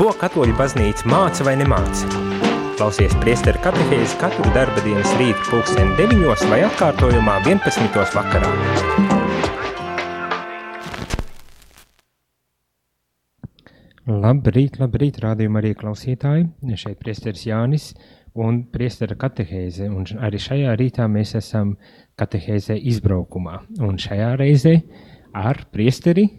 Ko katoļu baznīca māca vai nemāca? Klausies priesteru katehēzi katru darba dienas rītu pulksteni 9 vai atkārtojumā 11. vakarā. Labrīt, labrīt, rādījuma arī klausītāji. Šeit priesteris Jānis un priestera katehēze. Un arī šajā rītā mēs esam katehēzē izbraukumā. Un šajā reizē ar priesteri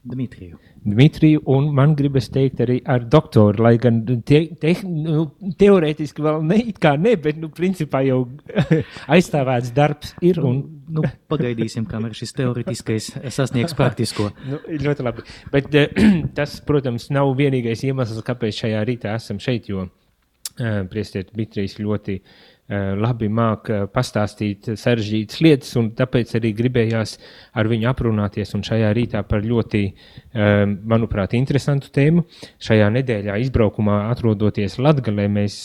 Dmitriju. Dmitriju, un man gribas teikt arī ar doktoru, lai gan te, te, nu, teorētiski vēl ne, kā ne, bet, nu, principā jau aizstāvēts darbs ir. Un... Nu, nu, pagaidīsim, kamēr šis teorētiskais sasniegs praktisko. nu, ļoti labi. Bet tas, protams, nav vienīgais iemesls, kāpēc šajā rītā esam šeit, jo uh, priestiet Dmitrijs ļoti uh, Eh, labi māca eh, pastāstīt sarežģītas lietas, un tāpēc arī gribējās ar viņu aprunāties. Un šajā rītā par ļoti, eh, manuprāt, interesantu tēmu. Šajā nedēļā izbraukumā atrodoties Latgalē, mēs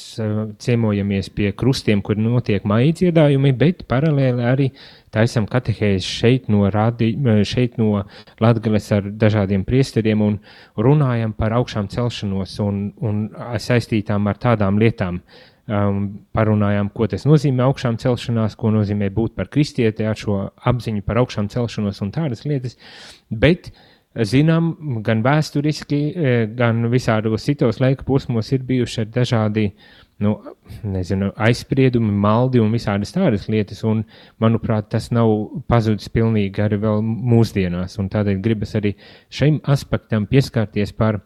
ciemojamies pie krustiem, kur notiek maija dziedājumi, bet paralēli arī taisam katehēzi šeit no, radi, šeit no Latgales ar dažādiem priesteriem un runājam par augšām celšanos un, un saistītām ar tādām lietām um, parunājām, ko tas nozīmē augšām celšanās, ko nozīmē būt par kristieti, šo apziņu par augšām celšanos un tādas lietas. Bet zinām, gan vēsturiski, e, gan visādos citos laika posmos ir bijuši dažādi nu, nezinu, aizspriedumi, maldi un visādas tādas lietas. Un, manuprāt, tas nav pazudis pilnīgi arī mūsdienās. Tādēļ gribas arī šim aspektam pieskarties par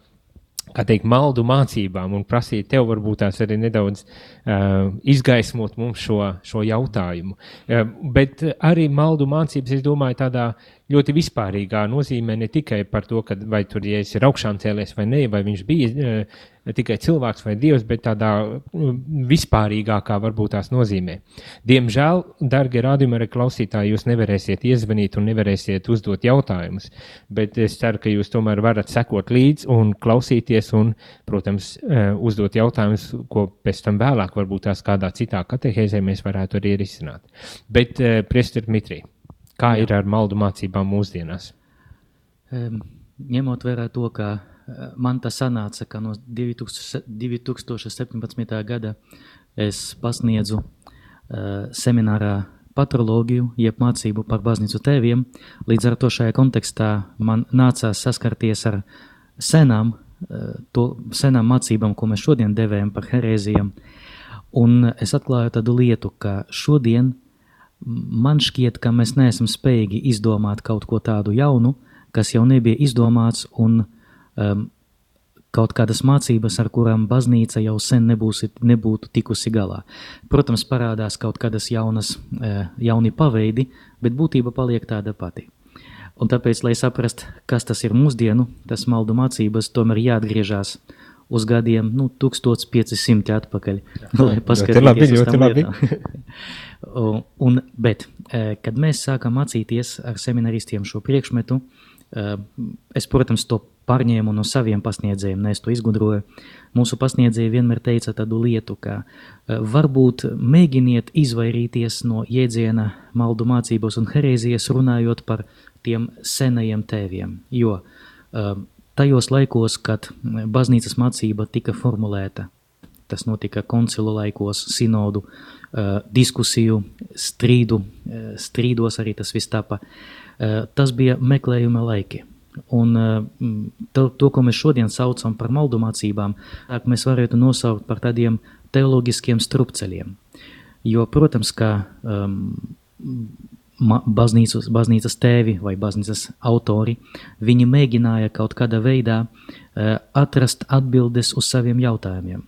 kā teikt, maldu mācībām un prasīt tev varbūt tās arī nedaudz uh, izgaismot mums šo, šo jautājumu. Uh, bet arī maldu mācības, es domāju, tādā ļoti vispārīgā nozīmē ne tikai par to, ka vai tur ja ir augšām cēlies vai nē, vai viņš bija uh, tikai cilvēks vai dievs, bet tādā uh, vispārīgākā varbūt tās nozīmē. Diemžēl, darbie rādījumi, arī klausītāji, jūs nevarēsiet iezvanīt un nevarēsiet uzdot jautājumus, bet es ceru, ka jūs tomēr varat sekot līdzi un klausīties un, protams, uh, uzdot jautājumus, ko pēc tam vēlāk varbūt tās kādā citā katehēzē mēs varētu arī risināt. Bet, uh, Priester Dmitrij, Kā Jā. ir ar maldu mācībām mūsdienās? Um, ņemot vērā to, ka man tas sanāca, ka no 2000, 2017. gada es pasniedzu uh, seminārā patroloģiju, jeb mācību par baznīcu tēviem. Līdz ar to šajā kontekstā man nācās saskarties ar senām, uh, to senām mācībām, ko mēs šodien devējam par herēzijām. Un es atklāju tādu lietu, ka šodien man šķiet, ka mēs neesam spējīgi izdomāt kaut ko tādu jaunu, kas jau nebija izdomāts, un um, kaut kādas mācības, ar kurām baznīca jau sen nebūs, nebūtu tikusi galā. Protams, parādās kaut kādas jaunas, uh, jauni paveidi, bet būtība paliek tāda pati. Un tāpēc, lai saprastu, kas tas ir mūsdienu, tas maldu mācības, tomēr jāatgriežas uz gadiem nu, 1500 atpakaļ. Jā, lai paskatītos uz tām lietām. Un, bet, e, kad mēs sākām mācīties ar seminaristiem šo priekšmetu, e, es, protams, to pārņēmu no saviem pasniedzējiem, ne es to izgudroju. Mūsu pasniedzēji vienmēr teica tādu lietu, ka e, varbūt mēģiniet izvairīties no jēdziena maldu mācības un herēzijas runājot par tiem senajiem tēviem, jo tajos laikos, kad baznīcas mācība tika formulēta, tas notika koncilu laikos, sinodu, Eh, diskusiju, strīdu, strīdos arī tas viss tapa. Tas bija meklējuma laiki. Un to, to, ko mēs šodien saucam par maldu mācībām, mēs varētu nosaukt par tādiem teoloģiskiem strupceļiem. Jo, protams, ka um, baznīcas, baznīcas tēvi vai baznīcas autori, viņi mēģināja kaut kādā veidā uh, atrast atbildes uz saviem jautājumiem.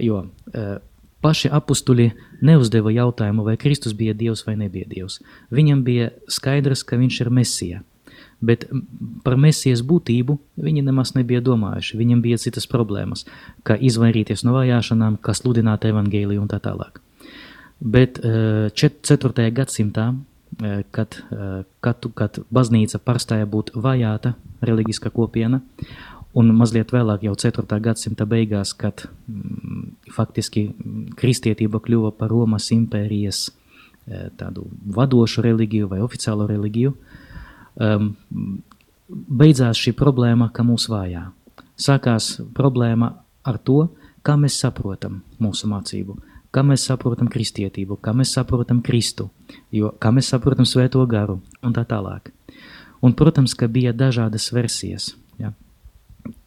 Jo uh, paši apstuļi neuzdeva jautājumu, vai Kristus bija Dievs vai nebija Dievs. Viņam bija skaidrs, ka viņš ir Mesija. Bet par Mēsijas būtību viņi nemaz nebija domājuši. Viņam bija citas problēmas, kā izvairīties no vajāšanām, kā sludināt evaņģēliju un tā tālāk. Bet 4. Eh, gadsimtā, eh, kad, eh, kad, kad baznīca pārstāja būt vajāta reliģiska kopiena, Un mazliet vēlāk, jau 4. gadsimta beigās, kad mm, faktiski mm, kristietība kļuva par Romas impērijas tādu vadošu reliģiju vai oficiālo reliģiju, um, beidzās šī problēma, ka mūs vājā. sākās problēma ar to, kā mēs saprotam mūsu mācību, kā mēs saprotam kristietību, kā mēs saprotam Kristu, jo, kā mēs saprotam svēto garu un tā tālāk. Un, protams, ka bija dažādas versijas. Ja.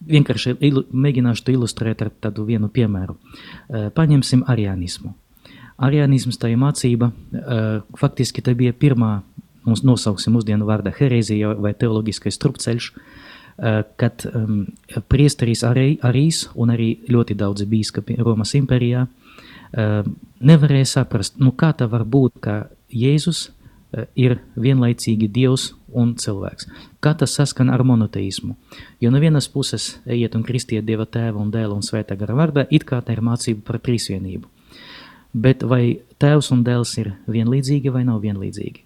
Vienkārši ilu, mēģināšu to ilustrēt ar tādu vienu piemēru. Paņemsim arianismu. Arianisms tā ir mācība, faktiski tā bija pirmā, mums nosauksim mūsdienu vārda herēzija vai teoloģiskais strupceļš, kad um, priesteris arī, Arīs un arī ļoti daudzi bīskapi Romas impērijā uh, nevarēja saprast, nu kā tā var būt, ka Jēzus ir vienlaicīgi Dievs un cilvēks. Kā tas saskan ar monoteismu? Jo no vienas puses ejiet un kristiet Dieva tēva un dēla un svētā gara vārdā, it kā tā ir mācība par trīsvienību. Bet vai tēvs un dēls ir vienlīdzīgi vai nav vienlīdzīgi?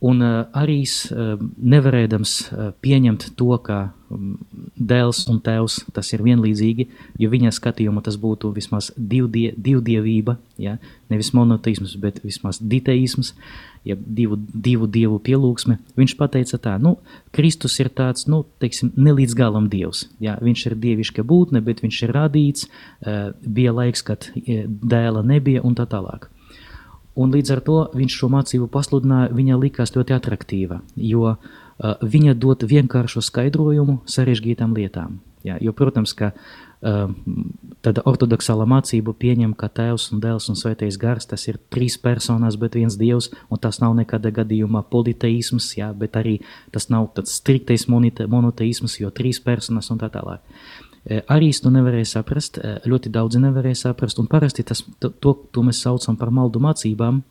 Un uh, arī uh, nevarēdams uh, pieņemt to, ka um, dēls un tēvs tas ir vienlīdzīgi, jo viņa skatījumā tas būtu vismaz divdie, divdievība, ja? nevis monoteisms, bet vismaz diteisms, ja divu, divu dievu pielūgsme. Viņš pateica tā, nu, Kristus ir tāds, nu, teiksim, nelīdz galam dievs. Ja? Viņš ir dieviška būtne, bet viņš ir radīts, bija laiks, kad dēla nebija un tā tālāk. Un līdz ar to viņš šo mācību pasludināja, viņa likās ļoti attraktīva, jo uh, viņa dod vienkāršu skaidrojumu sarežģītām lietām. Ja, jo, protams, ka uh, tāda ortodoksāla mācība pieņem, ka tēvs un dēls un svētais gars tas ir trīs personas, bet viens dievs, un tas nav nekāda gadījumā politeisms, ja, bet arī tas nav tāds striktais monoteisms, jo trīs personas un tā tālāk. Arī to nevarēja saprast, ļoti daudzi nevarēja saprast, un parasti tas, to, to mēs saucam par maldu mācībām,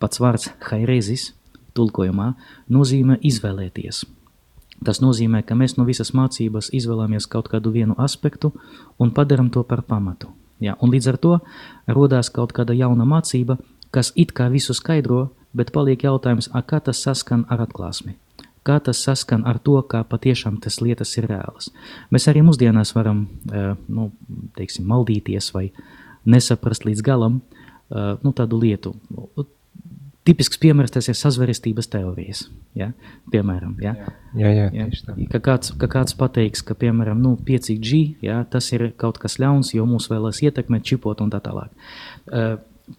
pats vārds hairezis, tulkojumā, nozīmē izvēlēties. Tas nozīmē, ka mēs no visas mācības izvēlamies kaut kādu vienu aspektu un padaram to par pamatu. Ja, un līdz ar to rodās kaut kāda jauna mācība, kas it kā visu skaidro, bet paliek jautājums, kā tas saskan ar atklāsmi kā tas saskan ar to, kā patiešām tas lietas ir reālas. Mēs arī mūsdienās varam, nu, teiksim, maldīties vai nesaprast līdz galam nu, tādu lietu. Tipisks piemērs tas ir sazvērestības teorijas. Ja? Piemēram, ja? jā, jā, jā, ja? Ka, kāds, ka kāds pateiks, ka piemēram nu, 5G ja, tas ir kaut kas ļauns, jo mūs vēlas ietekmēt, čipot un tā tālāk.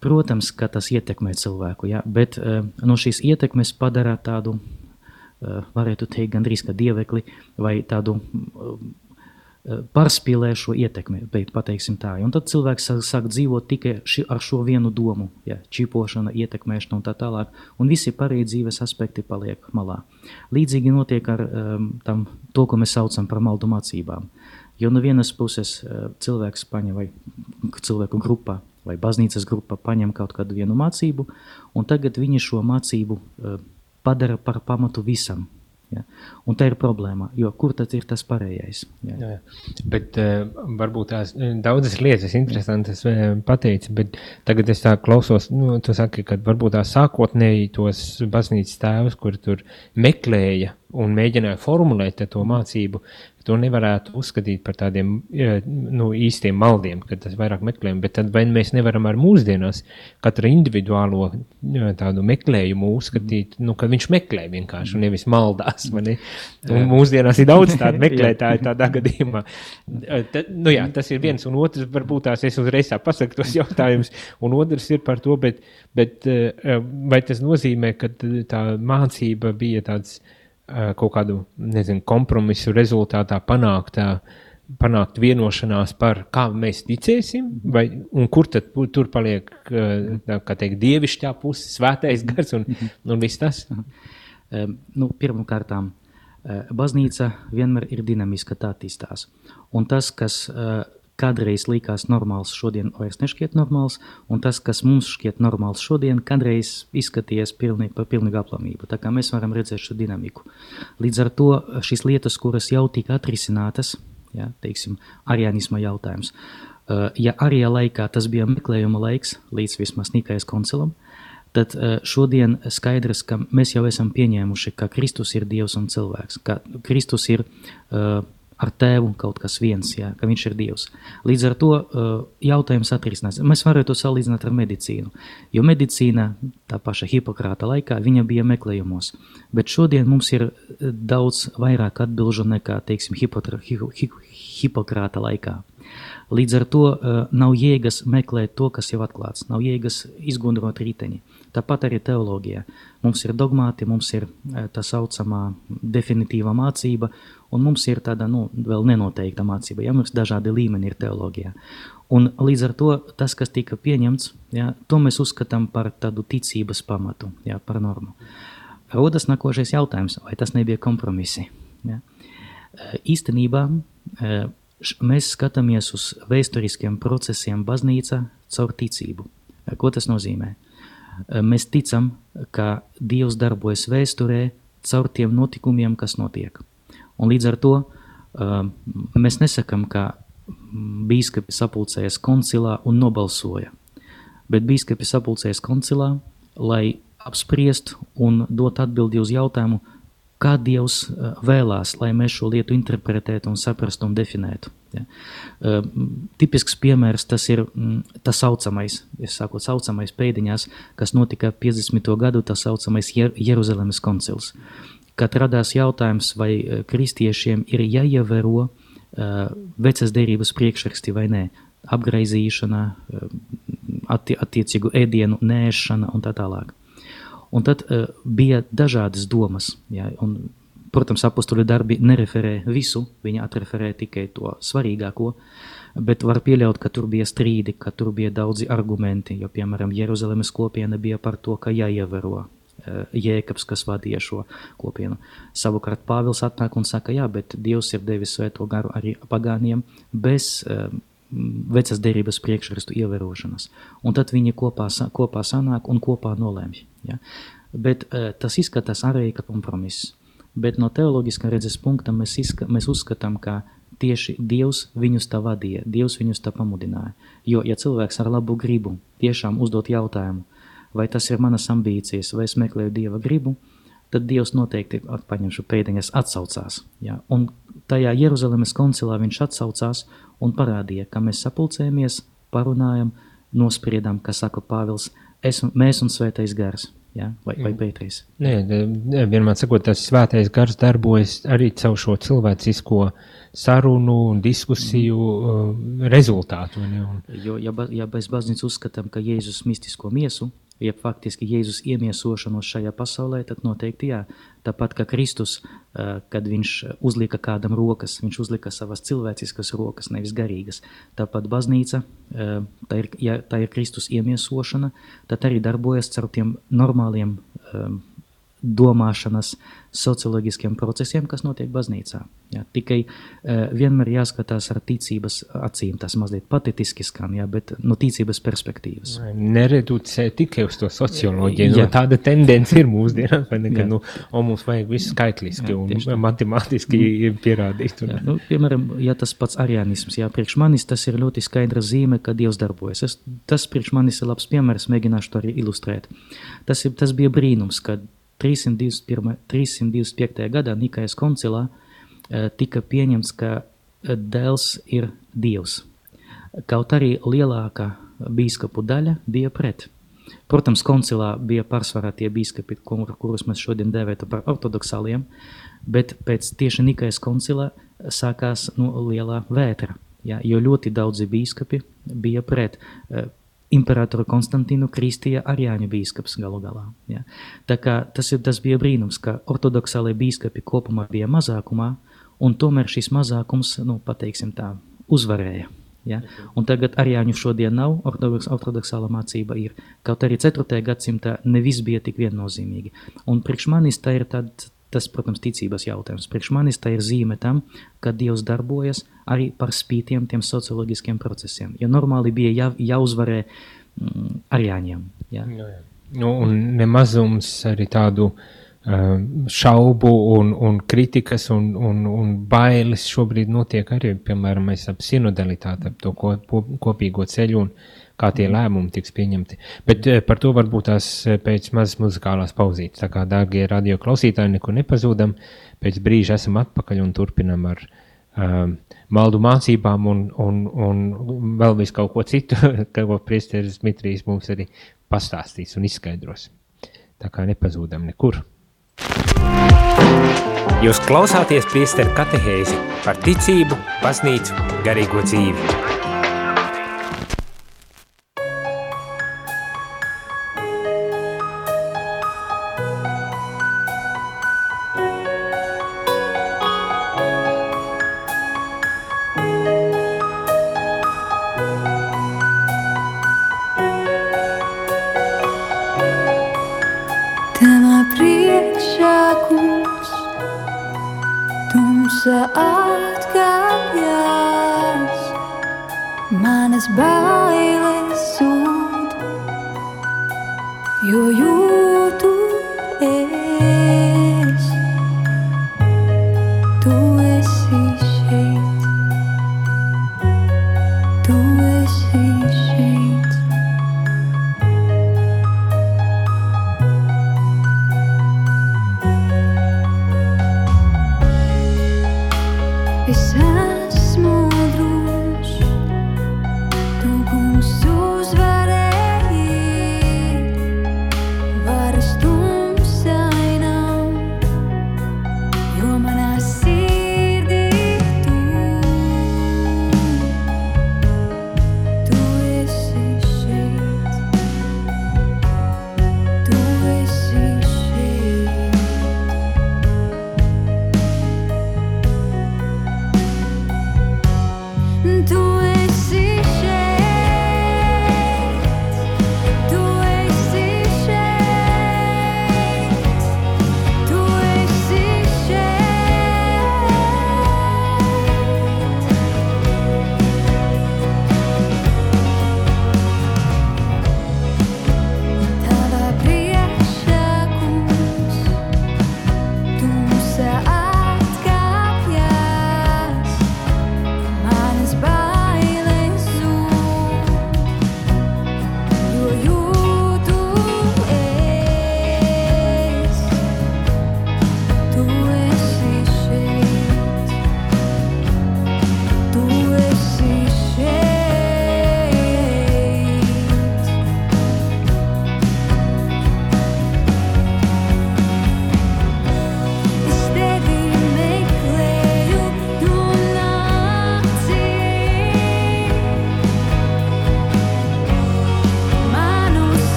Protams, ka tas ietekmē cilvēku, ja? bet no šīs ietekmes padara tādu Eh, varētu teikt, gandrīz kā dievekli vai tādu eh, pārspīlē šo ietekmi, pateiksim tā. Un tad cilvēks sāk, dzīvot tikai ši, ar šo vienu domu, ja, čipošana, ietekmēšana un tā tālāk, un visi pārējie dzīves aspekti paliek malā. Līdzīgi notiek ar um, tam, to, ko mēs saucam par maldu mācībām. Jo no vienas puses uh, cilvēks paņem vai cilvēku grupā vai baznīcas grupa paņem kaut kādu vienu mācību, un tagad viņi šo mācību uh, padara par pamatu visam. Ja? Un tā ir problēma, jo kur tad ir tas pareizais? Ja? Jā, jā. Bet uh, varbūt tās eh, daudzas lietas interesantas uh, pateici, bet tagad es tā klausos, nu, tu saki, ka varbūt tā sākotnēji tos baznīcas tēvus, kur tur meklēja un mēģināja formulēt to mācību, to nevarētu uzskatīt par tādiem nu, īstiem maldiem, kad tas vairāk meklējam, bet tad vai mēs nevaram ar mūsdienās katru individuālo tādu meklējumu uzskatīt, nu, ka viņš meklē vienkārši un nevis maldās, mani? Un mūsdienās ir daudz tādu meklētāju tādā gadījumā. Tad, nu jā, tas ir viens un otrs, varbūt tās es uzreiz pasaku tos jautājumus, un otrs ir par to, bet, bet vai tas nozīmē, ka tā mācība bija tāds, uh, kaut kādu nezinu, kompromisu rezultātā panāktā. Panākt vienošanās par kā mēs ticēsim, vai, un kur tad tur paliek eh, teikt, dievišķā puse, svētais gars un, un viss tas? Nu, Pirmkārt, eh, baznīca vienmēr ir dinamiska, tā attīstās. Un tas, kas kādreiz likās normāls, šodien vairs nešķiet normāls, un tas, kas mums šķiet normāls šodien, kādreiz izskaties pilnīgi par pilnīgu aplamību. Tā kā mēs varam redzēt šo dinamiku. Līdz ar to šīs lietas, kuras jau tika atrisinātas, ja, teiksim, arianisma jautājums, ja arī laikā tas bija meklējuma laiks līdz vismaz Nikājas koncilam, tad šodien skaidrs, ka mēs jau esam pieņēmuši, ka Kristus ir Dievs un cilvēks, ka Kristus ir uh, ar tēvu kaut kas viens, jā, ka viņš ir Dievs. Līdz ar to uh, jautājums atrisinās. Mēs varētu to salīdzināt ar medicīnu, jo medicīna tā paša Hipokrāta laikā viņa bija meklējumos, bet šodien mums ir daudz vairāk atbilžu nekā, teiksim, Hipotra, hi, hi, Hipokrāta laikā. Līdz ar to uh, nav jēgas meklēt to, kas jau atklāts, nav jēgas izgudrot riteņi. Tāpat arī teoloģijā. Mums ir dogmāti, mums ir uh, tā saucamā definitīva mācība, un mums ir tāda nu, vēl nenoteikta mācība. Ja mums dažādi līmeņi ir teoloģijā. Un līdz ar to tas, kas tika pieņemts, ja, to mēs uzskatām par tādu ticības pamatu, ja, par normu. Rodas nākošais jautājums, vai tas nebija kompromisi? Ja? Īstenībā mēs skatāmies uz vēsturiskiem procesiem baznīca caur ticību. Ko tas nozīmē? Mēs ticam, ka Dievs darbojas vēsturē caur tiem notikumiem, kas notiek. Un līdz ar to mēs nesakām, ka bīskapi sapulcējas koncilā un nobalsoja, bet bīskapi sapulcējas koncilā, lai apspriest un dot atbildi uz jautājumu, kā Dievs eh, vēlās, lai mēs šo lietu interpretētu un saprastu un definētu. Ja. Uh, tipisks piemērs tas ir mm, tas saucamais, es saku, saucamais pēdiņās, kas notika 50. gadu, tas saucamais Jer Jeruzalemes koncils. Kad radās jautājums, vai eh, kristiešiem ir jāievēro vecas derības priekšraksti vai nē, apgraizīšana, atti attiecīgu ēdienu nēšana un tā tālāk. Un tad uh, bija dažādas domas. Ja, un, protams, apakstuļu darbi nereferē visu, viņi atreferē tikai to svarīgāko, bet var pieļaut, ka tur bija strīdi, ka tur bija daudzi argumenti, jo, piemēram, Jeruzalemes kopiena bija par to, ka jāievēro uh, Jēkabs, kas vadīja šo kopienu. Savukārt Pāvils atnāk un saka, jā, bet Dievs ir devis svēto garu arī pagāniem bez uh, vecas derības priekšrastu ievērošanas. Un tad viņi kopā, kopā sanāk un kopā nolēmj. Ja? Bet uh, tas izskatās arī kā kompromiss. Bet no teoloģiskā redzes punkta mēs, izska, mēs uzskatām, ka tieši Dievs viņus tā vadīja, Dievs viņus tā pamudināja. Jo, ja cilvēks ar labu gribu tiešām uzdot jautājumu, vai tas ir manas ambīcijas, vai es meklēju Dieva gribu, tad Dievs noteikti paņemšu pēdiņas atsaucās. Ja? Un tajā Jeruzalemes koncilā viņš atsaucās un parādīja, ka mēs sapulcējamies, parunājam, nospriedām, kā saka Pāvils, es, mēs un svētais gars. Ja? Vai, vai Pēters? Nē, vienmēr sakot, tas svētais gars darbojas arī caur šo cilvēcisko sarunu un diskusiju mm. rezultātu. Un... Jo, ja, ja bez baznīcas uzskatām, ka Jēzus mistisko miesu ja faktiski Jēzus iemiesošanos šajā pasaulē, tad noteikti jā. Tāpat kā Kristus, kad viņš uzlika kādam rokas, viņš uzlika savas cilvēciskas rokas, nevis garīgas. Tāpat baznīca, tā ir, ja tā ir Kristus iemiesošana, tad arī darbojas caur tiem normāliem domāšanas socioloģiskiem procesiem, kas notiek baznīcā. Ja, tikai uh, vienmēr jāskatās ar ticības acīm, tas mazliet patetiski skan, ja, bet no ticības perspektīvas. Nereducē tikai uz to socioloģiju, no tāda tendence ir mūsdienās, vai ne, ka, nu, o, mums vajag visu skaitliski ja, un matemātiski mm. pierādīt. Un... Ja, nu, piemēram, ja tas pats arianisms, ja priekš manis tas ir ļoti skaidra zīme, ka Dievs darbojas. Es, tas priekš manis ir labs piemērs, mēģināšu to arī ilustrēt. Tas, ir, tas bija brīnums, kad 321, 325. gadā Nikajas koncilā eh, tika pieņemts, ka eh, dēls ir dievs. Kaut arī lielākā bīskapu daļa bija pret. Protams, koncilā bija pārsvarā tie bīskapi, kur, kurus mēs šodien dēvētu par ortodoksāliem, bet pēc tieši Nikajas koncilā sākās nu, lielā vētra, ja, jo ļoti daudzi bīskapi bija pret. Imperatoru Konstantīnu kristīja Arjāņu bīskaps galu galā. Ja. Tā kā tas, ir, tas bija brīnums, ka ortodoksālie bīskapi kopumā bija mazākumā, un tomēr šis mazākums, nu, pateiksim tā, uzvarēja. Ja? Un tagad Arjāņu šodien nav, ortodoks, ortodoksāla mācība ir. Kaut arī 4. gadsimtā ne viss bija tik viennozīmīgi. Un priekš manis tā ir tāda Tas, protams, ticības jautājums. Priekš manis tā ir zīme tam, ka Dievs darbojas arī par spītiem tiem socioloģiskiem procesiem. Jo normāli bija jā, jāuzvarē mm, arjāņiem. Jā. Nu jā. Nu, un nemazums arī tādu uh, šaubu un, un kritikas un, un, un bailes šobrīd notiek arī, piemēram, ap sinodalitāti, ap to ko, kopīgo ceļu un kā tie lēmumi tiks pieņemti. Bet eh, par to varbūt tās eh, pēc mazas muzikālās pauzītes. Tā kā, dārgie radio klausītāji, nekur nepazūdam, pēc brīža esam atpakaļ un turpinam ar um, maldu mācībām un, un, un vēl visu kaut ko citu, ko priesteris Dmitrijs mums arī pastāstīs un izskaidros. Tā kā nepazūdam nekur. Jūs klausāties priesteru katehēzi par ticību, baznīcu, garīgo dzīvi. Manas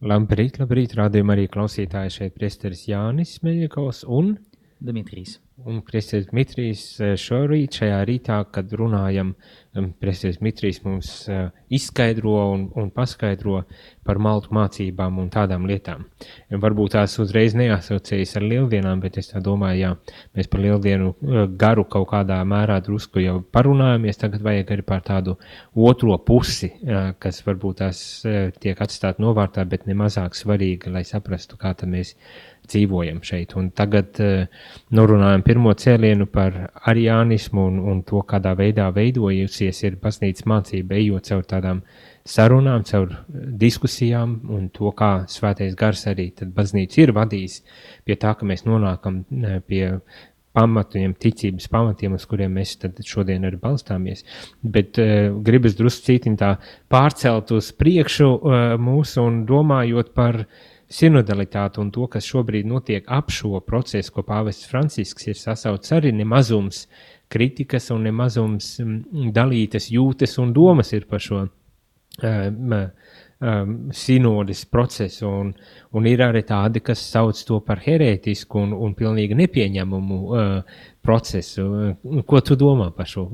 Labrīt, labrīt, rādījumā arī klausītāji šeit priesteris Jānis Meļikovs un, Dimitrijs. un priesteris Dmitrijs eh, šorīt, šajā rītā, kad runājam, em, priesteris Dmitrijs mums eh, izskaidro un, un paskaidro par maltu mācībām un tādām lietām. Varbūt tās uzreiz neasociējas ar lieldienām, bet es tā domāju, jā, mēs par lieldienu eh, garu kaut kādā mērā drusku jau parunājamies, tagad vajag arī par tādu otro pusi, kas varbūt tās tiek atstāt novārtā, bet nemazāk svarīga, lai saprastu, kā tad mēs dzīvojam šeit. Un tagad uh, norunājam pirmo cēlienu par ariānismu un, un to, kādā veidā veidojusies ir baznīcas mācība, ejot caur tādām sarunām, caur eh, diskusijām un to, kā svētais gars arī tad baznīca ir vadījis pie tā, ka mēs nonākam eh, pie pamatiem, ticības pamatiem, uz kuriem mēs šodien arī balstāmies. Bet uh, gribas drusku cītiņ tā pārcelt uz priekšu uh, mūsu un domājot par sinodalitāti un to, kas šobrīd notiek ap šo procesu, ko pāvests Francisks ir sasaucis arī nemazums kritikas un nemazums mm, dalītas jūtas un domas ir par šo um, um, sinodes procesu, un, un ir arī tādi, kas sauc to par herētisku un, un pilnīgi nepieņemumu uh, procesu. Uh, Ko tu domā par šo?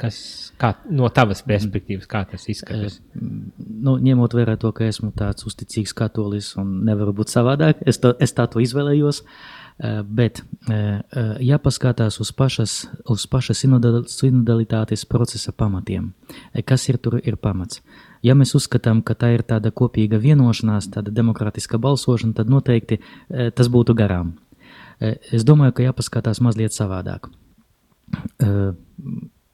Kas, kā, no tavas perspektīvas, kā tas izskatās? Nu, ņemot vērā to, ka esmu tāds uzticīgs katolis un nevaru būt savādāk, es, to, es tā to izvēlējos. Eh, Bet, eh, eh, ja paskatās uz pašas, uz pašas sinodal- sinodalitātes procesa pamatiem, kas ir tur ir pamats? Ja mēs uzskatām, ka tā ir tāda kopīga vienošanās, tāda demokrātiska balsošana, tad noteikti eh, tas būtu garām. Eh, Es domāju, ka jāpaskatās mazliet savādāk. Eh,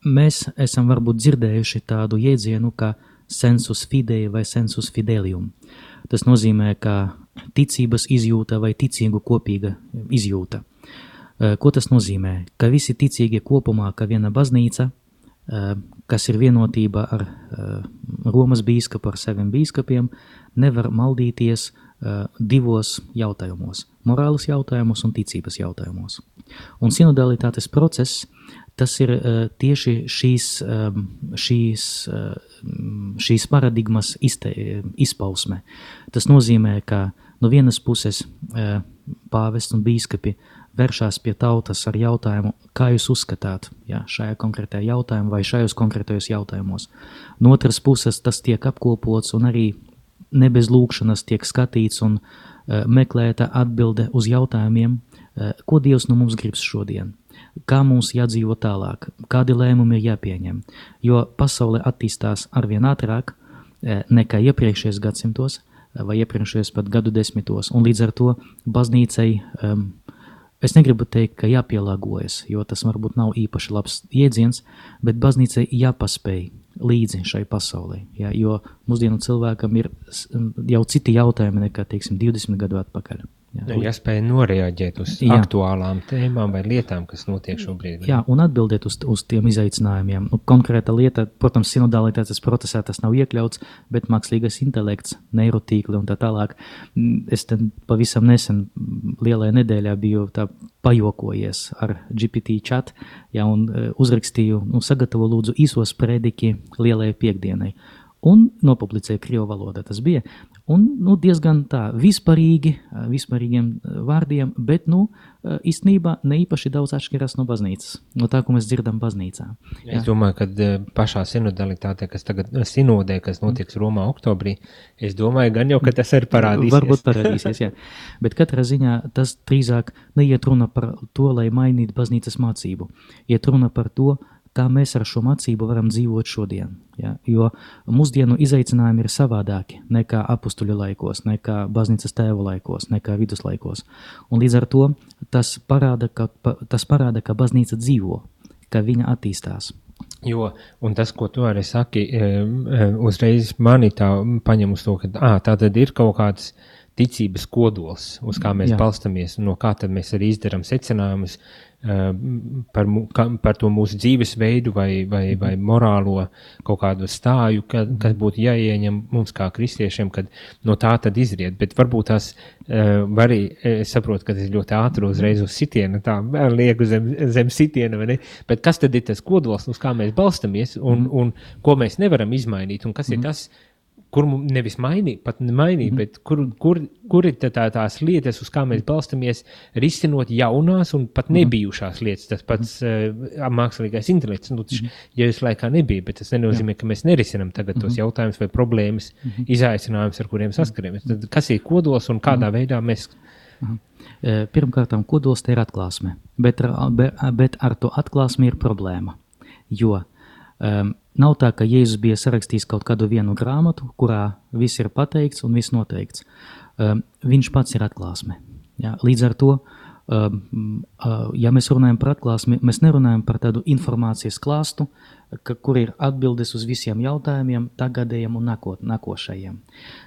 Mēs esam varbūt dzirdējuši tādu jēdzienu kā sensus fidei vai sensus fidelium. Tas nozīmē, ka ticības izjūta vai ticīgu kopīga izjūta. Ko tas nozīmē? Ka visi ticīgie kopumā, ka viena baznīca, kas ir vienotība ar eh, Romas bīskapu, ar saviem bīskapiem, nevar maldīties eh, divos jautājumos - morāles jautājumos un ticības jautājumos. Un sinodalitātes process tas ir uh, tieši šīs, um, šīs, uh, šīs paradigmas izte, izpausme. Tas nozīmē, ka no vienas puses uh, pāvests un bīskapi vēršās pie tautas ar jautājumu, kā jūs uzskatāt ja, šajā konkrētajā jautājumā vai šajos konkrētajos jautājumos. No otras puses tas tiek apkopots un arī ne bez lūkšanas tiek skatīts un uh, meklēta atbilde uz jautājumiem, uh, ko Dievs no mums grib šodien kā mums jādzīvo tālāk, kādi lēmumi ir jāpieņem. Jo pasaule attīstās arvien ātrāk eh, nekā iepriekšējos gadsimtos vai iepriekšējos pat gadu desmitos, un līdz ar to baznīcai, um, es negribu teikt, ka jāpielāgojas, jo tas varbūt nav īpaši labs jēdziens, bet baznīcai jāpaspēj līdzi šai pasaulē, ja, jo mūsdienu cilvēkam ir jau citi jautājumi nekā, teiksim, 20 gadu atpakaļ. Ja. Nu, jāspēj noreaģēt uz Jā. jā. aktuālām tēmām vai lietām, kas notiek šobrīd. Jā, un atbildēt uz, uz tiem izaicinājumiem. Nu, konkrēta lieta, protams, sinodalitātes procesā tas nav iekļauts, bet mākslīgais intelekts, neirotīkli un tā tālāk. Mm, Es ten pavisam nesen, mm, lielajā nedēļā, biju tā pajokojies ar GPT chat, ja, un e, uzrakstīju, nu, sagatavo lūdzu īsos prediki lielajai piekdienai. Un nopublicēju krievu valodā tas bija. Un nu, diezgan tā vispārīgi, vispārīgiem vārdiem, bet nu, īstenībā ne īpaši daudz atšķiras no baznīcas, no tā, ko mēs dzirdam baznīcā. Es domāju, ka pašā sinodalitātē, kas tagad sinodē, kas notiks Romā oktobrī, es domāju, gan jau, ka tas arī parādīsies. Varbūt parādīsies, jā. Bet katrā ziņā tas drīzāk neiet runa par to, lai mainītu baznīcas mācību. Iet runa par to, kā mēs ar šo mācību varam dzīvot šodien. Ja? Jo mūsdienu izaicinājumi ir savādāki nekā apstuļu laikos, nekā baznīcas tēvu laikos, nekā viduslaikos. Un līdz ar to tas parāda, ka, tas parāda, ka baznīca dzīvo, ka viņa attīstās. Jo, un tas, ko tu arī saki, uzreiz manī tā paņem uz to, ka ā, tā tad ir kaut kāds ticības kodols, uz kā mēs Jā. Balstamies, no kā tad mēs arī izdarām secinājumus par, mu- kā- par to mūsu dzīvesveidu vai, vai, vai morālo kaut kādu stāju, ka, kas būtu jāieņem mums kā kristiešiem, kad no tā tad izriet. Bet varbūt tās uh, var arī, es saprotu, ka tas ļoti ātri uzreiz uz sitiena, tā lieku zem, zem sitiena, vai ne? Bet kas tad ir tas kodols, uz kā mēs balstamies un, un ko mēs nevaram izmainīt, un kas ir tas, kur mums nevis mainīt, pat ne mainīt, mm bet kur, kur, kur ir tā, tā, tās lietas, uz kā mēs balstamies, risinot jaunās un pat nebijušās lietas. Tas pats uh, mākslīgais intelekts, nu, taču, ja jūs laikā nebija, bet tas nenozīmē, ka mēs nerisinām tagad tos jautājumus vai problēmas, izaicinājumus, ar kuriem saskaramies. Tad Kas ir kodols un kādā veidā mēs E, Pirmkārt, kodols ir atklāsme, bet ar, be- bet ar to atklāsmi ir problēma. Jo um, nav tā, ka Jēzus bija sarakstījis kaut kādu vienu grāmatu, kurā viss ir pateikts un viss noteikts. Um, viņš pats ir atklāsme. Ja? Līdz ar to, uh, ja mēs runājam par atklāsmi, mēs nerunājam par tādu informācijas klāstu, ka, kur ir atbildes uz visiem jautājumiem, tagadējiem un nākot, nākošajiem.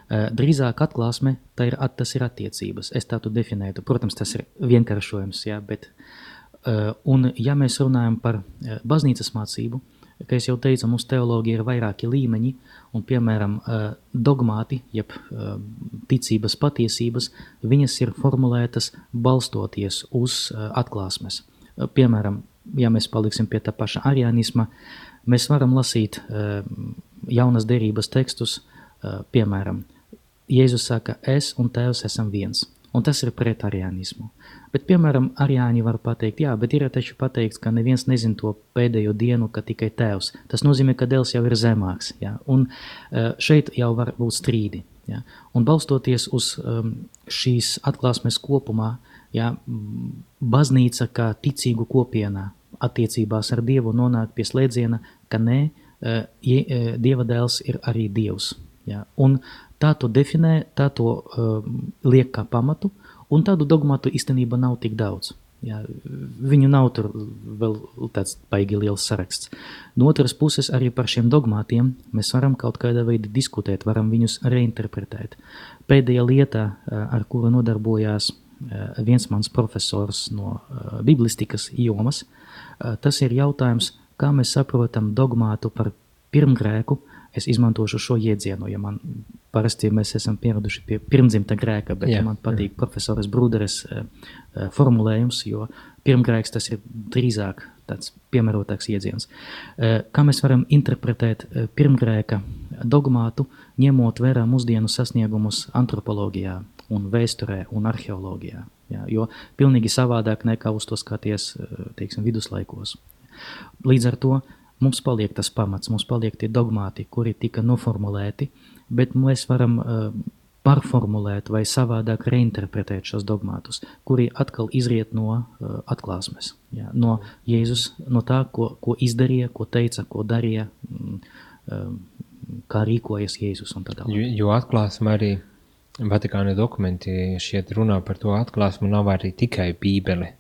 Drīzāk atklāsme ir, tas ir attiecības. Es tādu definētu. Protams, tas ir vienkāršojums, jā, bet un, ja mēs runājam par uh, baznīcas mācību, kā jau teicu, mums teoloģija ir vairāki līmeņi, un, piemēram, uh, dogmāti, jeb uh, ticības patiesības, viņas ir formulētas balstoties uz uh, atklāsmes. Piemēram, ja mēs paliksim pie tā paša arianisma, mēs varam lasīt jaunas derības tekstus, piemēram, Jēzus saka, es un tēvs esam viens. Un tas ir pret arianismu. Bet, piemēram, ariāņi var pateikt, jā, bet ir taču pateikts, ka neviens nezin to pēdējo dienu, ka tikai tēvs. Tas nozīmē, ka dēls jau ir zemāks. Jā. Un eh, šeit jau var būt strīdi. Jā. Un balstoties uz um, šīs atklāsmes kopumā, jā, baznīca kā ticīgu kopienā attiecībās ar Dievu nonāk pie slēdziena, ka nē, eh, Dieva dēls ir arī Dievs. Jā. Un tā to definē, tā to um, liek kā pamatu, un tādu dogmatu īstenībā nav tik daudz. Jā, viņu nav tur vēl tāds baigi liels saraksts. No otras puses, arī par šiem dogmatiem mēs varam kaut kādā veidā diskutēt, varam viņus reinterpretēt. Pēdējā lieta, eh, ar kuru nodarbojās eh, viens mans profesors no eh, biblistikas jomas, tas ir jautājums, kā mēs saprotam dogmātu par pirmgrēku. Es izmantošu šo jēdzienu, ja man parasti mēs esam pieraduši pie pirmdzimta grēka, bet Jā, man patīk profesoras Brūderes eh, eh, formulējums, jo pirmgrēks tas ir drīzāk tāds piemērotāks jēdziens. Eh, Kā mēs varam interpretēt pirmgrēka dogmātu, ņemot vērā mūsdienu sasniegumus antropoloģijā, un vēsturē un arheoloģijā? Jā, jo pilnīgi savādāk nekā uz to skaties teiksim, viduslaikos. Līdz ar to mums paliek tas pamats, mums paliek tie dogmāti, kuri tika noformulēti, bet mēs varam uh, pārformulēt vai savādāk reinterpretēt šos dogmātus, kuri atkal izriet no uh, atklāsmes, jā, no Jēzus, no tā, ko, ko izdarīja, ko teica, ko darīja, mm, um, kā rīkojas Jēzus un tā tālāk. Jo, jo atklāsme arī Vatikāna dokumenti šeit runā par to atklāsmu, nav arī tikai Bībele?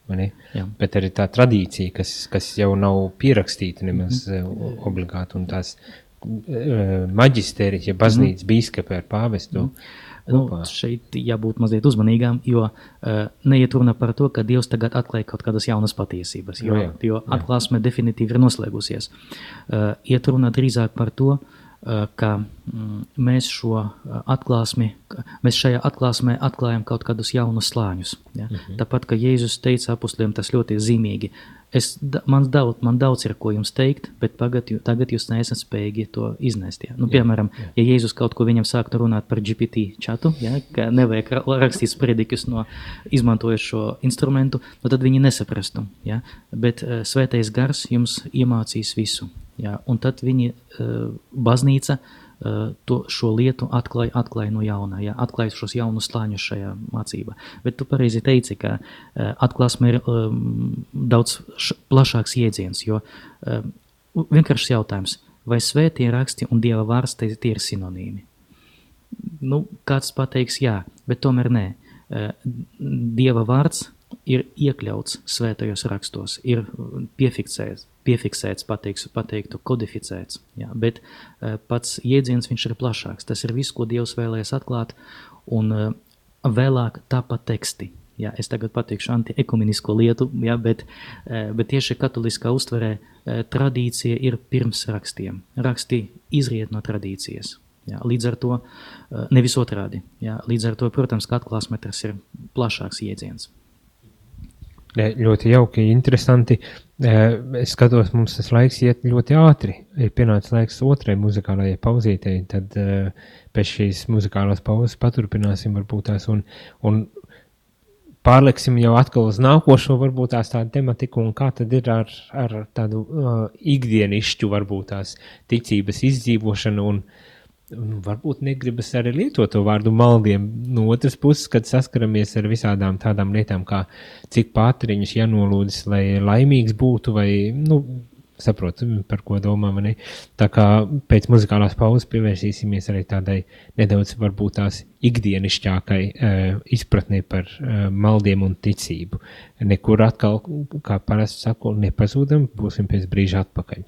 Jā. bet arī tā tradīcija, kas, kas jau nav pierakstīta nemaz mm. -hmm. obligāti, un tās uh, maģistēri, ja baznīca mm -hmm. bīskapi ar pāvestu. Mm Nu, šeit jābūt mazliet uzmanīgām, jo uh, neiet runa par to, ka Dievs tagad atklāja kaut kādas jaunas patiesības, jo, Nu jā, jo atklāsme definitīvi ir noslēgusies. Uh, iet runa drīzāk par to, uh, ka mm, mēs šo uh, atklāsmi, mēs šajā atklāsmē atklājam kaut kādus jaunus slāņus. Ja? -hmm. Tāpat, ka Jēzus teica apustiem tas ļoti zīmīgi, es, man, daudz, man daudz ir ko jums teikt, bet pagad, tagad jūs neesat spējīgi to iznest. Ja? Nu, piemēram, ja Jēzus kaut ko viņam sāktu runāt par GPT čatu, ja, ka nevajag ra- rakstīt spredikus no izmantojot šo instrumentu, nu, tad viņi nesaprastu. Ja? Bet uh, svētais gars jums iemācīs visu. Ja? Un tad viņi, uh, baznīca, uh, to, šo lietu atklāja, atklāja no jauna, ja? atklāja šos jaunus slāņus šajā mācībā. Bet tu pareizi teici, ka uh, atklāsme ir um, daudz plašāks jēdziens, jo um, vienkāršs jautājums, vai svētie raksti un dieva vārds tie, tie ir sinonīmi? Nu, kāds pateiks, jā, bet tomēr nē. Eh, Dieva vārds ir iekļauts svētajos rakstos, ir piefiksēts, piefiksēts pateiks, pateiktu, kodificēts. Jā, bet eh, pats jēdziens viņš ir plašāks. Tas ir viss, ko Dievs vēlēs atklāt, un eh, vēlāk tāpat teksti. Jā, es tagad pateikšu anti-ekumenisko lietu, jā, bet, bet tieši katoliskā uztverē tradīcija ir pirms rakstiem. Raksti izriet no tradīcijas. Jā, līdz ar to nevis otrādi. Jā, līdz ar to, protams, ka atklāsmetrs ir plašāks jēdziens. Ļoti jauki, interesanti. Es skatos, mums tas laiks iet ļoti ātri. Ir pienācis laiks otrai muzikālajai pauzītei. Tad pēc šīs muzikālās pauzes paturpināsim varbūt tās un, un pārliksim jau atkal uz nākošo, varbūt tās tādu tematiku, un kā tad ir ar, ar tādu uh, ikdienišķu, varbūt tās ticības izdzīvošanu, un, un varbūt negribas arī lietot to vārdu maldiem. No otras puses, kad saskaramies ar visādām tādām lietām, kā cik pātriņus jānolūdzas, lai laimīgs būtu, vai, nu, saprotu, par ko domā mani. Tā kā pēc muzikālās pauzes pievērsīsimies arī tādai nedaudz varbūt tās ikdienišķākai uh, izpratnē par uh, maldiem un ticību. Nekur atkal, kā parasti saku, nepazūdam, būsim pēc brīža atpakaļ.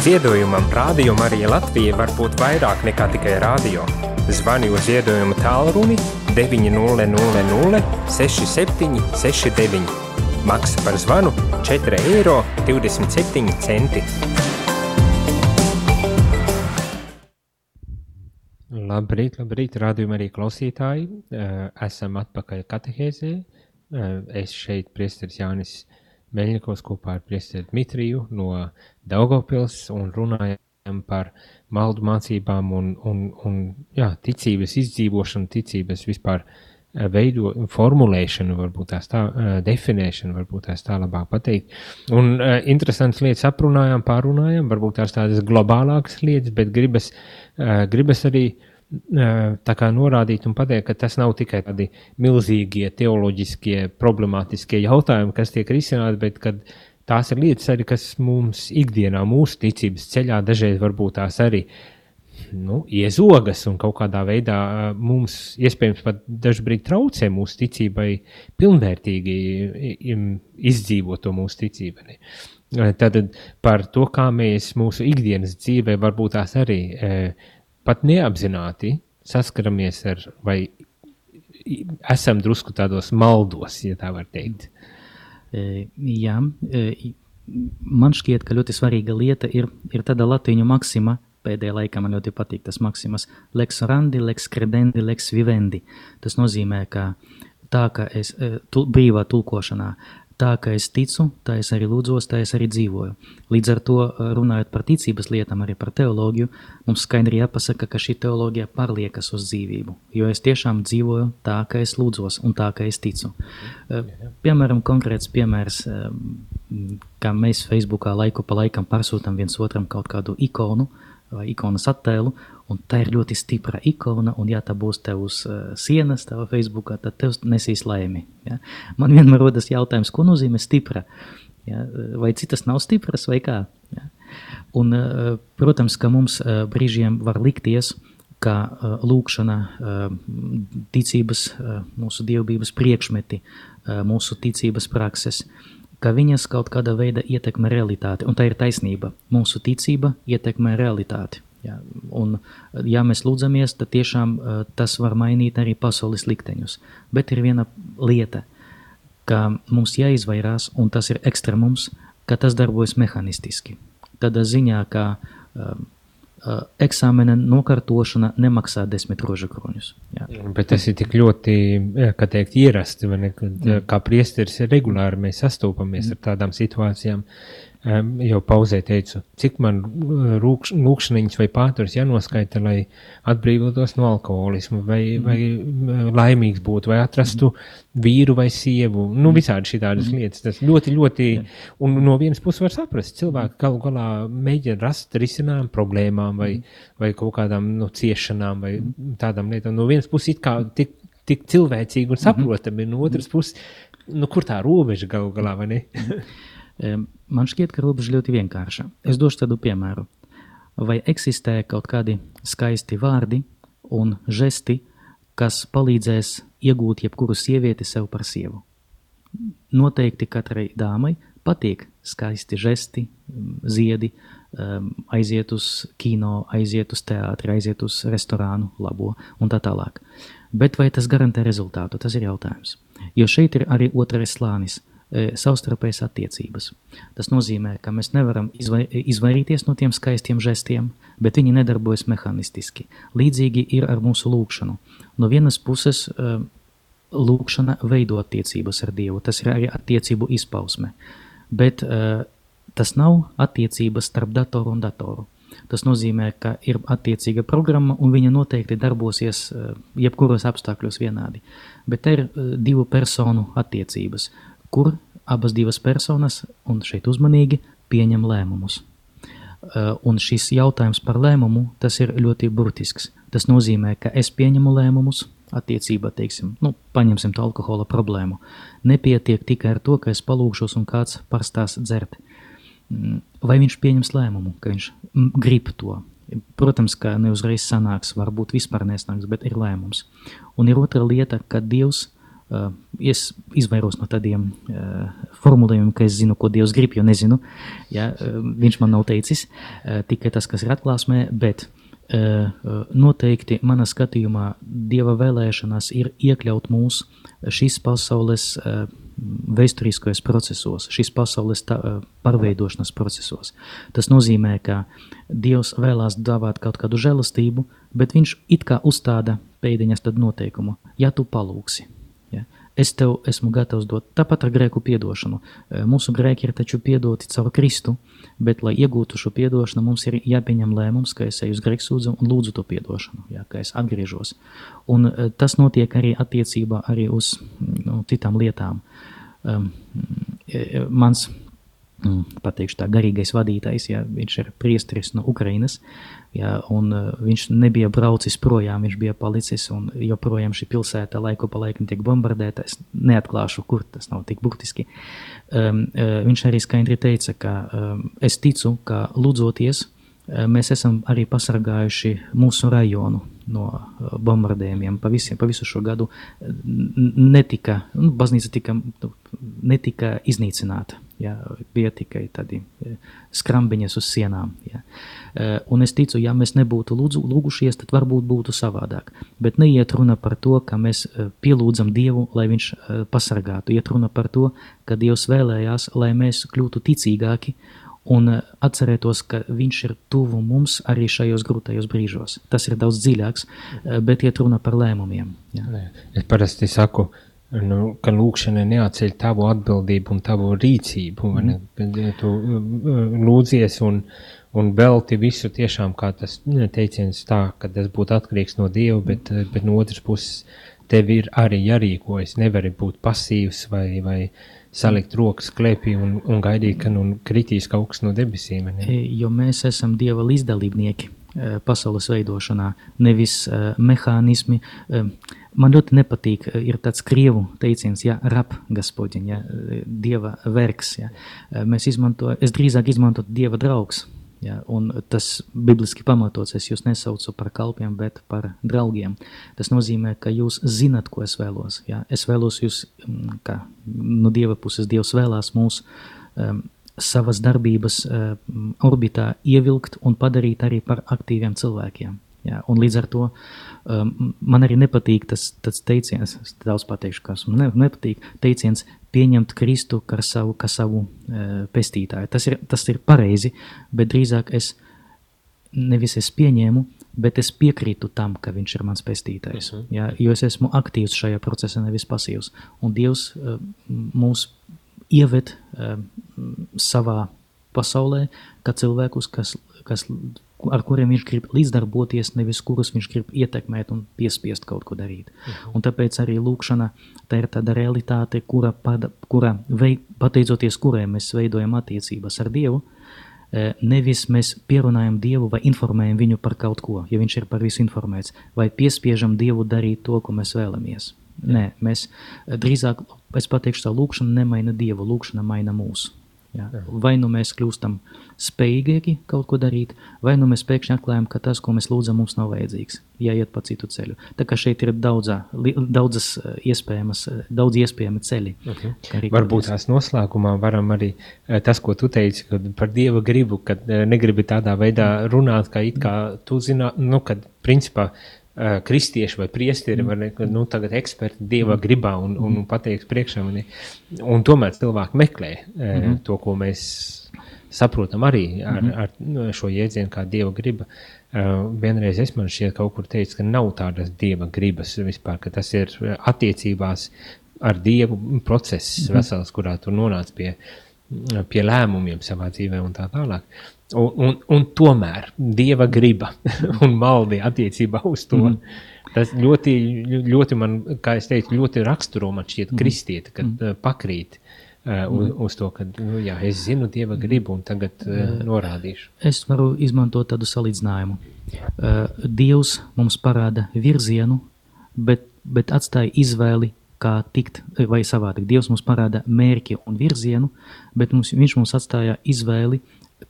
Ziedojumam, Rādio Marija Latvija var būt vairāk nekā tikai rādio. Zvani uz ziedojumu tālruni 900 67 69. Maksa par zvanu 4,27 eiro. Labrīt, labrīt, rādījumā arī klausītāji. Esam atpakaļ katehēzē. Eh, Es šeit, priesteris Jānis Meļņikovs, kopā ar priesteri Dmitriju no Daugavpils un runājam par maldu mācībām un, un, un jā, ticības izdzīvošanu, ticības vispār eh, veido, formulēšanu, varbūt tās tā, eh, definēšanu, varbūt tās tā labāk pateikt. Un uh, interesants lietas aprunājām, pārunājām, varbūt tās tādas globālākas lietas, bet gribas, uh, gribas arī uh, tā kā norādīt un pateikt, ka tas nav tikai tādi milzīgie teoloģiskie, problemātiskie jautājumi, kas tiek risināti, bet kad tās ir lietas arī, kas mums ikdienā, mūsu ticības ceļā dažreiz varbūt tās arī nu, iezogas un kaut kādā veidā mums iespējams pat dažkārt traucē mūsu ticībai pilnvērtīgi izdzīvot to mūsu ticību. Tad par to, kā mēs mūsu ikdienas dzīvē varbūt tās arī pat neapzināti saskaramies ar vai esam drusku tādos maldos, ja tā var teikt. E, Jā, man šķiet, ka ļoti svarīga lieta ir, ir tāda latīņu maksima. Pēdējā laikā man ļoti patīk tas maksimas. Lex orandi, lex credendi, lex vivendi. Tas nozīmē, ka tā kā es tu, brīvā tulkošanā, tā kā es ticu, tā es arī lūdzos, tā es arī dzīvoju. Līdz ar to, e, runājot par ticības lietām, arī par teoloģiju, mums skaidri jāpasaka, ka šī teoloģija pārliekas uz dzīvību. Jo es tiešām dzīvoju tā, kā es lūdzos un tā, kā es ticu. E, Piemēram, konkrēts piemērs, e, kā mēs Facebookā laiku pa laikam pārsūtām viens otram kaut kādu ikonu vai ikonas attēlu, un tā ir ļoti stipra ikona, un ja tā būs tev uz uh, sienas, tavā Facebookā, tad tev nesīs laimi. Ja? Man vienmēr rodas jautājums, ko nozīmē stipra? Ja? Vai citas nav stipras vai kā? Ja? Un, uh, protams, ka mums uh, brīžiem var likties, ka uh, lūkšana, uh, ticības, uh, mūsu dievbības priekšmeti, uh, mūsu ticības prakses, ka viņas kaut kādā veidā ietekmē realitāti. Un tā ir taisnība. Mūsu ticība ietekmē realitāti. Ja, un, ja mēs lūdzamies, tad tiešām uh, tas var mainīt arī pasaules likteņus. Bet ir viena lieta, ka mums jāizvairās, un tas ir ekstremums, ka tas darbojas mehānistiski. Tādā ziņā, ka uh, eksāmena nokārtošana nemaksā desmit rožu kroņus. Bet tas ir tik ļoti, kā teikt, ierasti, vai ne, kad mm. kā priesteris regulāri mēs sastopamies mm. ar tādām situācijām. Jau pauzē teicu, cik man rūkš, lūkšaniņas vai pāturs jānoskaita, lai atbrīvotos no alkoholismu, vai, mm. vai eh, laimīgs būtu, vai atrastu mm. vīru vai sievu. Nu, visādi šitādas mm. lietas. Tas ļoti, ļoti, un no vienas puses var saprast, cilvēki galu galā mēģina rast risinājumu problēmām vai, vai kaut kādām nu, ciešanām vai tādām lietām. No vienas puses it kā tik, tik cilvēcīgi un saprotami, no otras puses, nu, kur tā robeža galu galā, vai ne? Man šķiet, ka robeža ļoti vienkārša. Es došu tādu piemēru. Vai eksistē kaut kādi skaisti vārdi un žesti, kas palīdzēs iegūt jebkuru sievieti sev par sievu? Noteikti katrai dāmai patīk skaisti žesti, ziedi, em, aiziet uz kino, aiziet uz teātri, aiziet uz restorānu, labo un tā tālāk. Bet vai tas garantē rezultātu? Tas ir jautājums. Jo šeit ir arī otrais slānis savstarpējas attiecības. Tas nozīmē, ka mēs nevaram izvai, izvairīties no tiem skaistiem žestiem, bet viņi nedarbojas mehānistiski. Līdzīgi ir ar mūsu lūkšanu. No vienas puses, e, lūkšana veido attiecības ar Dievu, tas ir arī attiecību izpausme. Bet e, tas nav attiecības starp datoru un datoru. Tas nozīmē, ka ir attiecīga programma, un viņa noteikti darbosies e, jebkuros apstākļos vienādi. Bet te ir e, divu personu attiecības, kur abas divas personas, un šeit uzmanīgi, pieņem lēmumus. Uh, Un šis jautājums par lēmumu, tas ir ļoti burtisks. Tas nozīmē, ka es pieņemu lēmumus attiecībā, teiksim, nu, paņemsim to alkohola problēmu. Nepietiek tikai ar to, ka es palūkšos un kāds parastās dzert. Mm, Vai viņš pieņems lēmumu, ka viņš mm, grib to? Protams, ka neuzreiz sanāks, varbūt vispār nesnāks, bet ir lēmums. Un ir otra lieta, ka Dievs es izvairos no tādiem uh, formulējumiem, ka es zinu, ko Dievs grib, jo nezinu. Ja, uh, viņš man nav teicis tikai tas, kas ir atklāsmē, bet noteikti manā skatījumā Dieva vēlēšanās ir iekļaut mūs šīs pasaules vēsturiskajos procesos, šīs pasaules tā, pārveidošanas procesos. Tas nozīmē, ka Dievs vēlās dāvāt kaut kādu žēlastību, bet viņš it kā uzstāda pēdiņas tad noteikumu, ja tu palūksi. Ja? Es tev esmu gatavs dot tāpat ar grēku piedošanu. E, Mūsu grēki ir taču piedoti caur Kristu, bet, lai iegūtu šo piedošanu, mums ir jāpieņem lēmums, ka es eju uz grēksūdzu un lūdzu to piedošanu, ja, ka es atgriežos. Un e, tas notiek arī attiecībā arī uz nu, citām lietām. Um, mans mm, pateikšu tā, garīgais vadītājs, ja, viņš ir priesteris no Ukrainas, ja, un uh, viņš nebija braucis projām, viņš bija palicis, un joprojām šī pilsēta laiku pa laikam tiek bombardēta, es neatklāšu, kur tas nav tik burtiski. Um, uh, viņš arī skaidri teica, ka um, es ticu, ka lūdzoties, uh, mēs esam arī pasargājuši mūsu rajonu no uh, bombardējumiem. Pa, visiem, pa visu šo gadu netika, nu, baznīca tika, nu, netika iznīcināta. Ja, bija tikai tādi skrambiņas uz sienām. Ja. Un es ticu, ja mēs nebūtu lūdzu, lūgušies, tad varbūt būtu savādāk. Bet neiet runa par to, ka mēs pielūdzam Dievu, lai Viņš pasargātu. Iet runa par to, ka Dievs vēlējās, lai mēs kļūtu ticīgāki un atcerētos, ka Viņš ir tuvu mums arī šajos grūtajos brīžos. Tas ir daudz dziļāks, bet iet runa par lēmumiem. Ja. Es parasti saku, nu, ka lūkšana neatceļ tavu atbildību un tavu rīcību. Mm. Ne? Tu lūdzies un, un velti visu tiešām kā tas teiciens tā, ka tas būtu atkarīgs no Dieva, bet, bet no otras puses tev ir arī jārīkojas. Nevari būt pasīvs vai, vai salikt rokas klēpī un, un gaidīt, ka nu kritīs kaut kas no debesīm. Ne? Jo mēs esam Dieva līdzdalībnieki pasaules veidošanā, nevis uh, mehānismi. Uh, man ļoti nepatīk, ir tāds krievu teiciens, ja rap gospodiņ, ja dieva vergs. Ja. Mēs izmanto, es drīzāk izmantotu dieva draugs. Ja, tas bibliski pamatots, es jūs nesaucu par kalpiem, bet par draugiem. Tas nozīmē, ka jūs zinat, ko es vēlos. Ja. Es vēlos jūs, kā no dieva puses dievs vēlās mūs um, savas darbības um, orbitā ievilkt un padarīt arī par aktīviem cilvēkiem. Ja, un līdz ar to um, man arī nepatīk tas, tas teiciens, es daudz pateikšu, kas man ne, nepatīk, teiciens pieņemt Kristu kā savu, kā savu uh, pestītāju. Tas ir, tas ir pareizi, bet drīzāk es nevis es pieņēmu, bet es piekrītu tam, ka viņš ir mans pestītājs. Uh -huh. ja, jo es esmu aktīvs šajā procesā, nevis pasīvs. Un Dievs uh, mūs ieved uh, savā pasaulē, kā cilvēkus, kas, kas ar kuriem viņš grib līdzdarboties, nevis kurus viņš grib ietekmēt un piespiest kaut ko darīt. Uh -huh. Un tāpēc arī lūkšana tā ir tāda realitāte, kura, pada, kura vei, pateicoties kurai mēs veidojam attiecības ar Dievu, nevis mēs pierunājam Dievu vai informējam viņu par kaut ko, ja viņš ir par visu informēts, vai piespiežam Dievu darīt to, ko mēs vēlamies. Nē, mēs drīzāk, es pateikšu tā, lūkšana nemaina Dievu, lūkšana maina mūsu. Jā. Vai nu mēs kļūstam spējīgi kaut ko darīt, vai nu mēs pēkšņi atklājam, ka tas, ko mēs lūdzam, mums nav vajadzīgs, jāiet pa citu ceļu. Tā kā šeit ir daudzā, daudzas eh, iespējamas, eh, daudz iespējami ceļi. Okay. Varbūt tās noslēgumā varam arī eh, tas, ko tu teici par Dieva gribu, kad negribi tādā veidā runāt, ka it kā tu zinā, nu, kad principā kristieši vai priesteri, vai ne, nu, tagad eksperti dieva gribā un, un, un pateiks priekšā. Un, un tomēr cilvēki meklē mm -hmm. to, ko mēs saprotam arī ar, mm -hmm. ar šo jēdzienu, kā dieva griba. Uh, vienreiz es man šķiet, kaut kur teicu, ka nav tādas dieva gribas vispār, ka tas ir attiecībās ar dievu process mm -hmm. vesels, kurā tu nonāc pie, pie lēmumiem savā dzīvē un tā tālāk. Un, un, un tomēr dieva griba un maldi attiecībā uz to. Mm. Tas ļoti, ļoti man, kā es teicu, ļoti raksturo man šķiet kristieti, kad mm. pakrīt uh, uz, uz to, ka, nu, jā, es zinu dieva gribu un tagad uh, norādīšu. Es varu izmantot tādu salīdzinājumu. Uh, Dievs mums parāda virzienu, bet, bet atstāja izvēli, kā tikt, vai savādāk. Dievs mums parāda mērķi un virzienu, bet mums, viņš mums atstāja izvēli,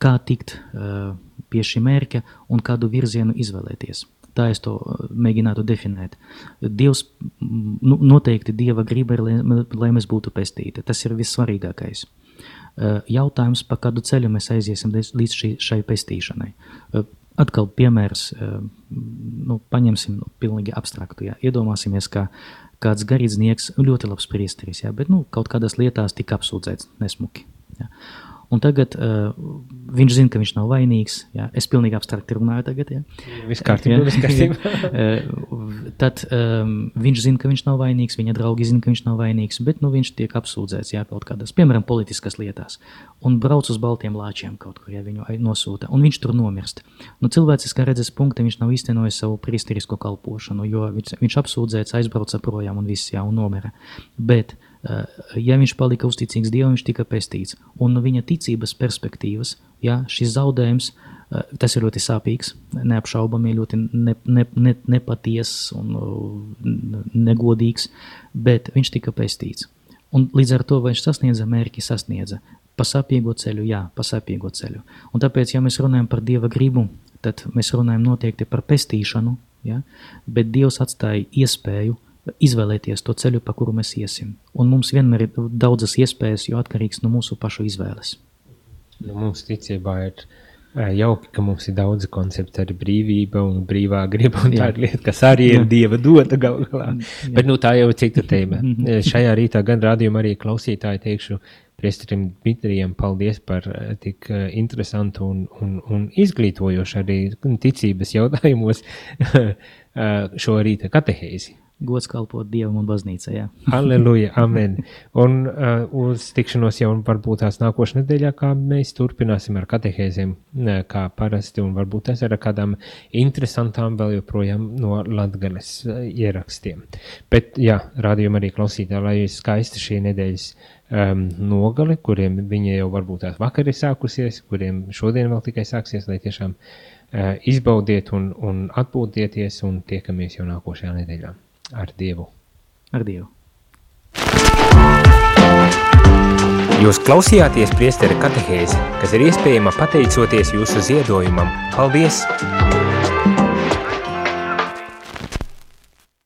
kā tikt uh, pie šī mērķa un kādu virzienu izvēlēties. Tā es to mēģinātu definēt. Dievs, nu, noteikti Dieva griba ir, lai, lai mēs būtu pestīti. Tas ir vissvarīgākais. Uh, Jautājums, pa kādu ceļu mēs aiziesim līdz šī, šai pestīšanai. Uh, Atkal piemērs, uh, nu, paņemsim nu, pilnīgi abstraktu. Jā. Iedomāsimies, ka kāds garīdznieks, ļoti labs priesteris, jā, bet nu, kaut kādās lietās tika apsūdzēts nesmuki. Jā. Un tagad uh, viņš zina, ka viņš nav vainīgs. Jā. Es pilnīgi abstrakti runāju tagad. Jā. Viss kārtībā, viss kārtībā. Eh, Tad um, viņš zina, ka viņš nav vainīgs, viņa draugi zina, ka viņš nav vainīgs, bet nu, viņš tiek apsūdzēts jā, kaut kādās, piemēram, politiskas lietās. Un brauc uz baltiem lāčiem kaut kur, ja viņu nosūta, un viņš tur nomirst. Nu, cilvēciskā redzes punkta viņš nav īstenojis savu priesterisko kalpošanu, jo viņš, viņš apsūdzēts, aizbrauca projām un viss, jā, un nomira. Bet, uh, ja viņš palika uzticīgs Dievam, viņš tika pestīts. Un no viņa ticības perspektīvas, ja šis zaudējums, uh, tas ir ļoti sāpīgs, neapšaubami, ļoti ne, ne, ne, nepatiess un uh, negodīgs, bet viņš tika pestīts. Un līdz ar to viņš sasniedza mērķi, sasniedza. Pa sapīgo ceļu, jā, pa sapīgo ceļu. Un tāpēc, ja mēs runājam par Dieva gribu, tad mēs runājam noteikti par pestīšanu, ja? bet Dievs atstāja iespēju izvēlēties to ceļu, pa kuru mēs iesim. Un mums vienmēr ir daudzas iespējas, jo atkarīgs no mūsu pašu izvēles. Nu, mums ticībā ir ē, jauki, ka mums ir daudz konceptu, arī brīvība un brīvā griba. un Tā Jā. ir lieta, kas arī ir Jā. dieva dota galu galā. Bet nu, tā jau ir cita tēma. Ē, Šajā rītā gan rādījumā arī klausītāji teikšu. Priesterim Dmitrijam paldies par ē, tik interesantu un, un, un izglītojošu arī ticības jautājumos šo rīta katehēzi. Gods kalpot Dievam un baznīcai. Jā. Halleluja, amen. Un uh, uz tikšanos jau varbūt tās nākošais nedēļā, kā mēs turpināsim ar katehēzēm, kā parasti, un varbūt ir ar kādām interesantām vēl joprojām no latgales uh, ierakstiem. Bet, jā, rādījumā arī klausītāji, lai skaisti šī nedēļas um, nogale, kuriem viņa jau varbūt tās vakar ir sākusies, kuriem šodien vēl tikai sāksies, lai tiešām uh, izbaudiet un, un atpūtieties un tiekamies jau nākošajā nedēļā ar Dievu. Ar Dievu. Jūs klausījāties priestera katehēzi, kas ir iespējama pateicoties jūsu ziedojumam. Paldies!